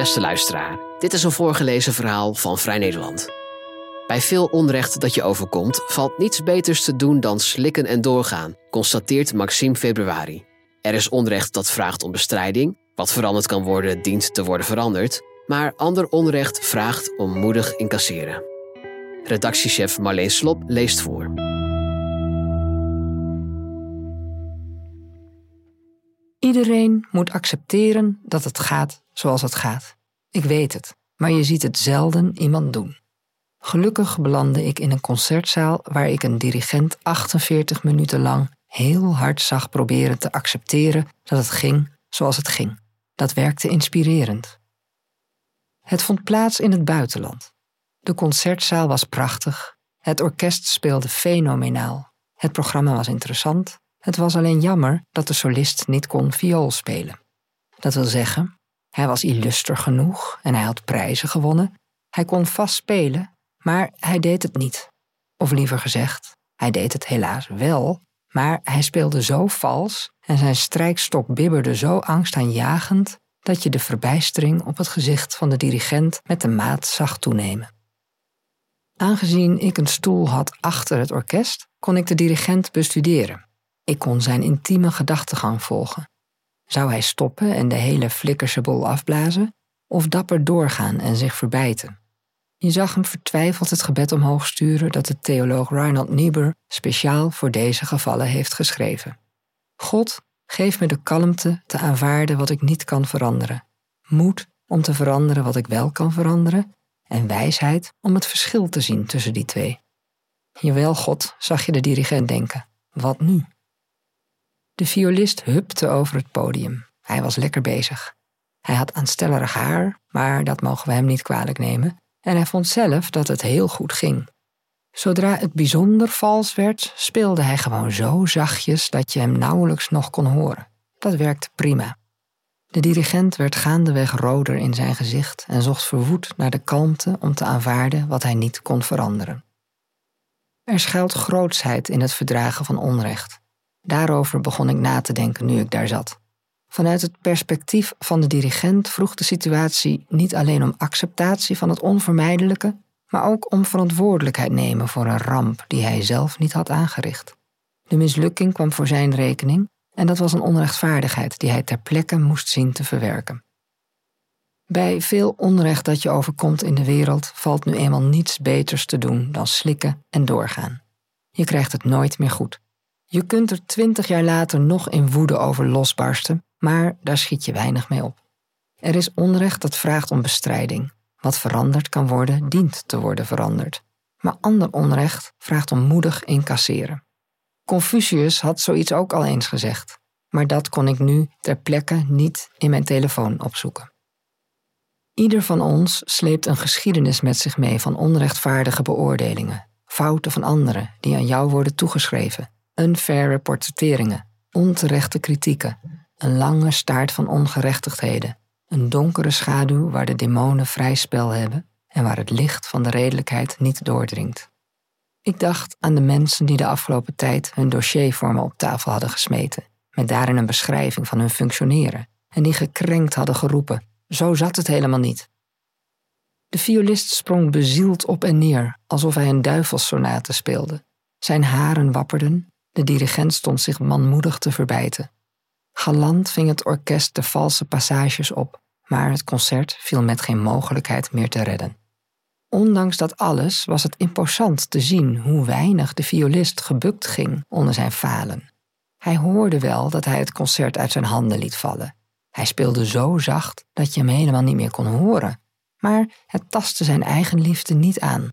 Beste luisteraar, dit is een voorgelezen verhaal van Vrij Nederland. Bij veel onrecht dat je overkomt, valt niets beters te doen dan slikken en doorgaan, constateert Maxime Februari. Er is onrecht dat vraagt om bestrijding. Wat veranderd kan worden, dient te worden veranderd. Maar ander onrecht vraagt om moedig incasseren. Redactiechef Marleen Slop leest voor. Iedereen moet accepteren dat het gaat zoals het gaat. Ik weet het, maar je ziet het zelden iemand doen. Gelukkig belandde ik in een concertzaal waar ik een dirigent 48 minuten lang heel hard zag proberen te accepteren dat het ging zoals het ging. Dat werkte inspirerend. Het vond plaats in het buitenland. De concertzaal was prachtig, het orkest speelde fenomenaal, het programma was interessant, het was alleen jammer dat de solist niet kon viool spelen. Dat wil zeggen, hij was illuster genoeg en hij had prijzen gewonnen. Hij kon vast spelen, maar hij deed het niet. Of liever gezegd, hij deed het helaas wel, maar hij speelde zo vals en zijn strijkstok bibberde zo angstaanjagend dat je de verbijstering op het gezicht van de dirigent met de maat zag toenemen. Aangezien ik een stoel had achter het orkest, kon ik de dirigent bestuderen. Ik kon zijn intieme gedachtegang volgen. Zou hij stoppen en de hele flikkerse bol afblazen, of dapper doorgaan en zich verbijten? Je zag hem vertwijfeld het gebed omhoog sturen dat de theoloog Reinhold Niebuhr speciaal voor deze gevallen heeft geschreven. God, geef me de kalmte te aanvaarden wat ik niet kan veranderen, moed om te veranderen wat ik wel kan veranderen en wijsheid om het verschil te zien tussen die twee. Jawel, God, zag je de dirigent denken. Wat nu? De violist hupte over het podium. Hij was lekker bezig. Hij had aanstellerig haar, maar dat mogen we hem niet kwalijk nemen, en hij vond zelf dat het heel goed ging. Zodra het bijzonder vals werd, speelde hij gewoon zo zachtjes dat je hem nauwelijks nog kon horen. Dat werkte prima. De dirigent werd gaandeweg roder in zijn gezicht en zocht verwoed naar de kalmte om te aanvaarden wat hij niet kon veranderen. Er schuilt grootsheid in het verdragen van onrecht. Daarover begon ik na te denken nu ik daar zat. Vanuit het perspectief van de dirigent vroeg de situatie niet alleen om acceptatie van het onvermijdelijke, maar ook om verantwoordelijkheid nemen voor een ramp die hij zelf niet had aangericht. De mislukking kwam voor zijn rekening en dat was een onrechtvaardigheid die hij ter plekke moest zien te verwerken. Bij veel onrecht dat je overkomt in de wereld valt nu eenmaal niets beters te doen dan slikken en doorgaan. Je krijgt het nooit meer goed. Je kunt er twintig jaar later nog in woede over losbarsten, maar daar schiet je weinig mee op. Er is onrecht dat vraagt om bestrijding. Wat veranderd kan worden, dient te worden veranderd. Maar ander onrecht vraagt om moedig incasseren. Confucius had zoiets ook al eens gezegd, maar dat kon ik nu ter plekke niet in mijn telefoon opzoeken. Ieder van ons sleept een geschiedenis met zich mee van onrechtvaardige beoordelingen, fouten van anderen die aan jou worden toegeschreven unfaire portretteringen, onterechte kritieken, een lange staart van ongerechtigheden, een donkere schaduw waar de demonen vrij spel hebben en waar het licht van de redelijkheid niet doordringt. Ik dacht aan de mensen die de afgelopen tijd hun dossier voor me op tafel hadden gesmeten, met daarin een beschrijving van hun functioneren, en die gekrenkt hadden geroepen: Zo zat het helemaal niet. De violist sprong bezield op en neer, alsof hij een duivelssonate speelde. Zijn haren wapperden de dirigent stond zich manmoedig te verbijten. Galant ving het orkest de valse passages op, maar het concert viel met geen mogelijkheid meer te redden. Ondanks dat alles was het imposant te zien hoe weinig de violist gebukt ging onder zijn falen. Hij hoorde wel dat hij het concert uit zijn handen liet vallen. Hij speelde zo zacht dat je hem helemaal niet meer kon horen, maar het tastte zijn eigen liefde niet aan.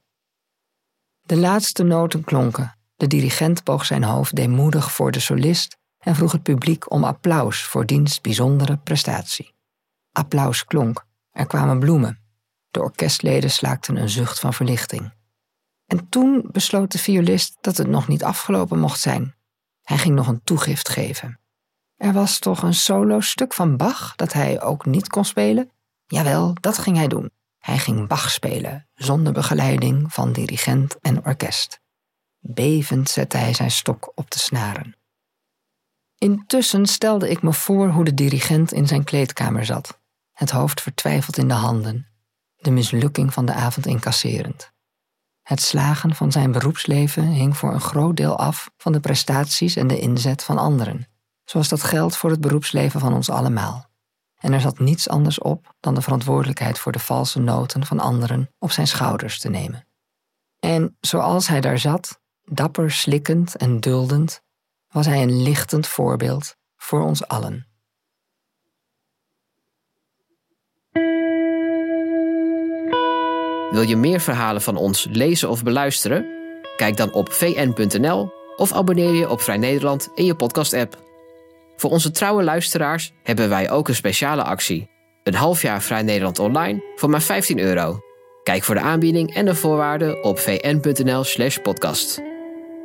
De laatste noten klonken de dirigent boog zijn hoofd deemoedig voor de solist en vroeg het publiek om applaus voor diens bijzondere prestatie. Applaus klonk, er kwamen bloemen. De orkestleden slaakten een zucht van verlichting. En toen besloot de violist dat het nog niet afgelopen mocht zijn. Hij ging nog een toegift geven. Er was toch een solo-stuk van Bach dat hij ook niet kon spelen? Jawel, dat ging hij doen. Hij ging Bach spelen, zonder begeleiding van dirigent en orkest. Bevend zette hij zijn stok op de snaren. Intussen stelde ik me voor hoe de dirigent in zijn kleedkamer zat. het hoofd vertwijfeld in de handen, de mislukking van de avond incasserend. Het slagen van zijn beroepsleven hing voor een groot deel af van de prestaties en de inzet van anderen, zoals dat geldt voor het beroepsleven van ons allemaal. En er zat niets anders op dan de verantwoordelijkheid voor de valse noten van anderen op zijn schouders te nemen. En zoals hij daar zat, dapper slikkend en duldend, was hij een lichtend voorbeeld voor ons allen. Wil je meer verhalen van ons lezen of beluisteren? Kijk dan op vn.nl of abonneer je op Vrij Nederland in je podcast-app. Voor onze trouwe luisteraars hebben wij ook een speciale actie. Een half jaar Vrij Nederland online voor maar 15 euro. Kijk voor de aanbieding en de voorwaarden op vn.nl/podcast.